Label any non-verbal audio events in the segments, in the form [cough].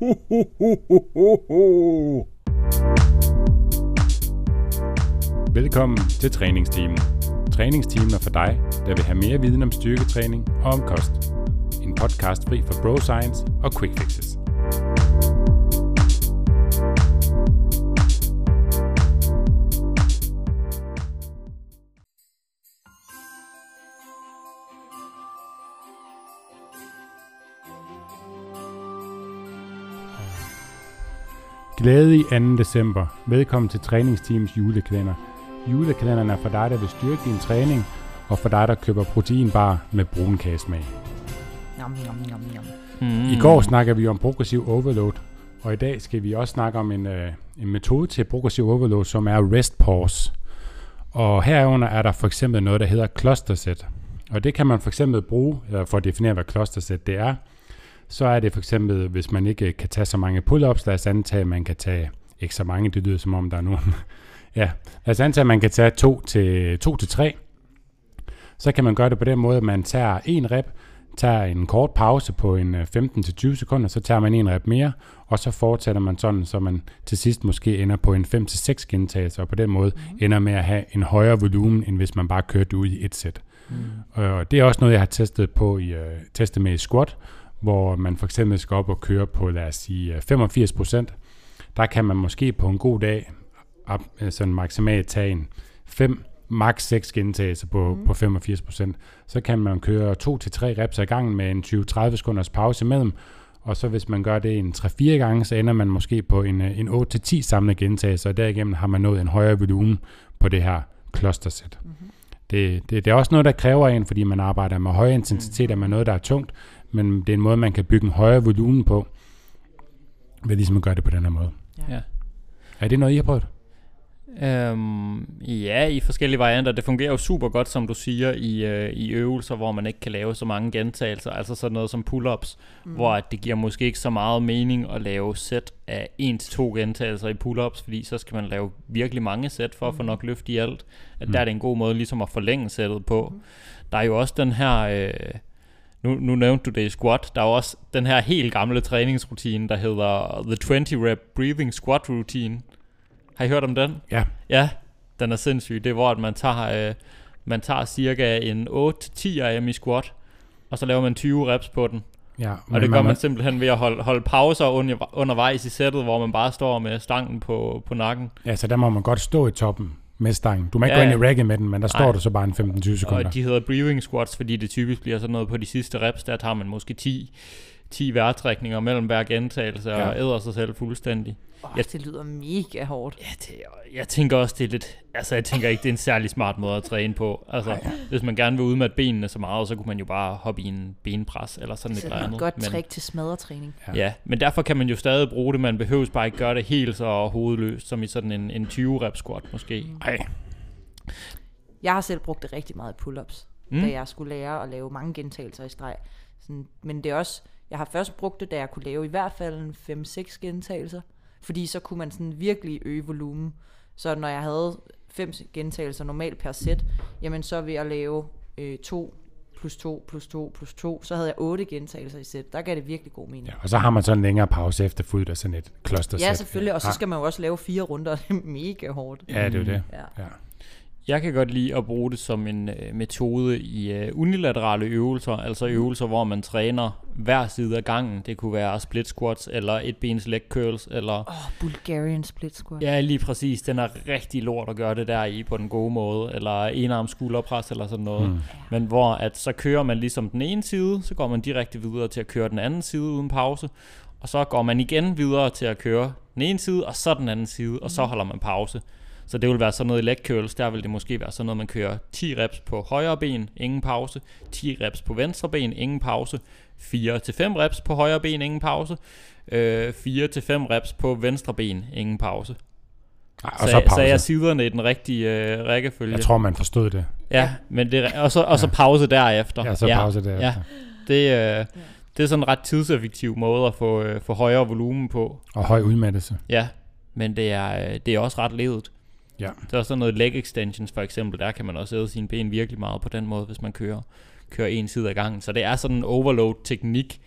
Ho, ho, ho, ho, ho. Velkommen til træningsteamen. Træningsteamen er for dig, der vil have mere viden om styrketræning og om kost. En podcast fri for bro science og quick fixes. Glædelig 2. december. Velkommen til træningsteams julekalender. Julekalenderen er for dig, der vil styrke din træning, og for dig, der køber proteinbar med brunkagesmag. Nom, nom, nom, nom. Mm. I går snakker vi om progressiv overload, og i dag skal vi også snakke om en, øh, en metode til progressiv overload, som er rest pause. Og herunder er der for eksempel noget, der hedder cluster set. Og det kan man for eksempel bruge, eller for at definere, hvad cluster set det er, så er det for eksempel, hvis man ikke kan tage så mange pull-ups, lad os antage, at man kan tage ikke så mange, det lyder som om der er nogen. [laughs] ja, lad os antage, at man kan tage 2 til, 2 til 3. Så kan man gøre det på den måde, at man tager en rep, tager en kort pause på en 15-20 sekunder, så tager man en rep mere, og så fortsætter man sådan, så man til sidst måske ender på en 5-6 gentagelser, og på den måde mm. ender med at have en højere volumen, end hvis man bare kørte ud i et sæt. Mm. Og det er også noget, jeg har testet på i uh, testet med i squat, hvor man for eksempel skal op og køre på, lad os sige, 85 procent. Der kan man måske på en god dag op, sådan maksimalt tage en 5, max 6 gentagelser på, mm. på 85 procent. Så kan man køre 2-3 reps ad gangen med en 20-30 sekunders pause imellem, og så hvis man gør det en 3-4 gange, så ender man måske på en, en 8-10 samlede gentagelser, og derigennem har man nået en højere volumen på det her clustersæt. Mm-hmm. Det, det, det er også noget, der kræver en, fordi man arbejder med høj intensitet, og med noget, der er tungt, men det er en måde, man kan bygge en højere volumen på, ved ligesom at gøre det på den her måde. Ja. Er det noget, I har prøvet? Øhm, ja, i forskellige varianter. Det fungerer jo super godt, som du siger, i, øh, i øvelser, hvor man ikke kan lave så mange gentagelser. Altså sådan noget som pull-ups, mm. hvor at det giver måske ikke så meget mening at lave sæt af 1-2 gentagelser i pull-ups, fordi så skal man lave virkelig mange sæt for at få nok løft i alt. At mm. der er det en god måde ligesom at forlænge sættet på. Mm. Der er jo også den her... Øh, nu, nu nævnte du det i squat, der er også den her helt gamle træningsrutine, der hedder The 20 Rep Breathing Squat Routine. Har I hørt om den? Ja. Ja, den er sindssyg. Det er hvor at man tager, øh, man tager cirka en 8-10 RM i squat, og så laver man 20 reps på den. Ja, og det gør man, simpelthen ved at holde, holde pauser under, undervejs i sættet, hvor man bare står med stangen på, på nakken. Ja, så der må man godt stå i toppen med stangen. Du må ikke ja, gå ind i racket med den, men der Nej. står du så bare en 15-20 sekunder. Og de hedder breathing squats, fordi det typisk bliver sådan noget på de sidste reps, der tager man måske 10, 10 vejrtrækninger mellem hver gentagelse ja. og æder sig selv fuldstændig. Oh, jeg, det lyder mega hårdt. Ja, det, jeg tænker også, det er lidt... Altså, jeg tænker ikke, det er en særlig smart måde at træne på. Altså, Ej, ja. hvis man gerne vil udmatte benene så meget, så kunne man jo bare hoppe i en benpres eller sådan et eller andet. Det er et godt men, trick til smadretræning. Ja. ja, men derfor kan man jo stadig bruge det. Man behøver bare ikke gøre det helt så hovedløst, som i sådan en, en 20 rep squat måske. Nej. Jeg har selv brugt det rigtig meget i pull-ups, mm. da jeg skulle lære at lave mange gentagelser i streg. Sådan, men det er også, jeg har først brugt det, da jeg kunne lave i hvert fald 5-6 gentagelser, fordi så kunne man sådan virkelig øge volumen. Så når jeg havde 5 gentagelser normalt per sæt, jamen så ved at lave øh, 2 plus 2 plus 2 plus 2, så havde jeg 8 gentagelser i sæt. Der gav det virkelig god mening. Ja, og så har man så en længere pause efter fuldt af sådan et kloster Ja, selvfølgelig, og så skal man jo også lave fire runder, [laughs] det er mega hårdt. Ja, det er jo det. Ja. ja. Jeg kan godt lide at bruge det som en øh, metode i øh, unilaterale øvelser, altså øvelser, hvor man træner hver side af gangen. Det kunne være split squats, eller et bens leg curls, eller... Åh, oh, Bulgarian split squat. Ja, lige præcis. Den er rigtig lort at gøre det der i på den gode måde, eller enarm skulderpres, eller sådan noget. Mm. Men hvor at så kører man ligesom den ene side, så går man direkte videre til at køre den anden side uden pause, og så går man igen videre til at køre den ene side, og så den anden side, og så holder man pause. Så det vil være sådan noget i leg curls, der vil det måske være sådan noget, man kører 10 reps på højre ben, ingen pause, 10 reps på venstre ben, ingen pause, 4-5 reps på højre ben, ingen pause, øh, 4-5 reps på venstre ben, ingen pause. Ej, og så, så, så jeg siderne i den rigtige øh, rækkefølge. Jeg tror, man forstod det. Ja, men det, og, så, og så pause derefter. Ja, så pause ja, derefter. Ja, det, øh, det er sådan en ret tidseffektiv måde at få, øh, få højere volumen på. Og høj udmattelse. Ja, men det er, øh, det er også ret levet. Ja. Der er sådan noget leg extensions for eksempel, der kan man også æde sine ben virkelig meget på den måde, hvis man kører, kører en side af gangen. Så det er sådan en overload teknik,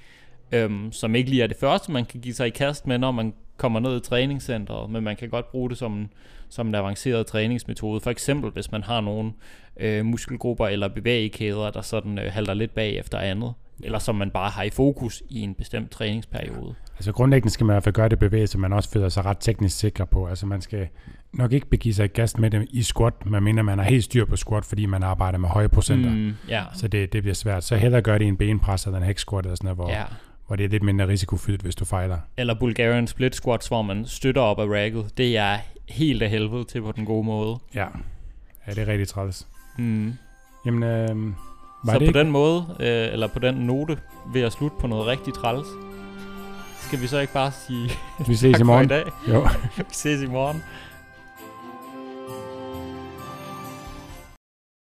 øhm, som ikke lige er det første, man kan give sig i kast med, når man kommer ned i træningscenteret, men man kan godt bruge det som en, som en avanceret træningsmetode. For eksempel, hvis man har nogle øh, muskelgrupper eller bevægekæder, der sådan øh, halter lidt bag efter andet, eller som man bare har i fokus i en bestemt træningsperiode. Altså grundlæggende skal man i hvert fald gøre det bevægelse, man også føler sig ret teknisk sikker på. Altså man skal nok ikke begive sig i gast med det i squat, man mener, man har helt styr på squat, fordi man arbejder med høje procenter. Mm, ja. Så det, det bliver svært. Så hellere gøre det i en benpres eller en hex squat, eller sådan noget, hvor, ja. hvor det er lidt mindre risikofyldt, hvis du fejler. Eller Bulgarian split squats, hvor man støtter op af racket. Det er helt af helvede til på den gode måde. Ja, ja det er rigtig træls. Mm. Jamen, øh, var så det på ikke? den måde, øh, eller på den note, vil jeg slutte på noget rigtig træls. Skal vi så ikke bare sige Vi ses i morgen. i dag? Jo. [laughs] vi ses i morgen.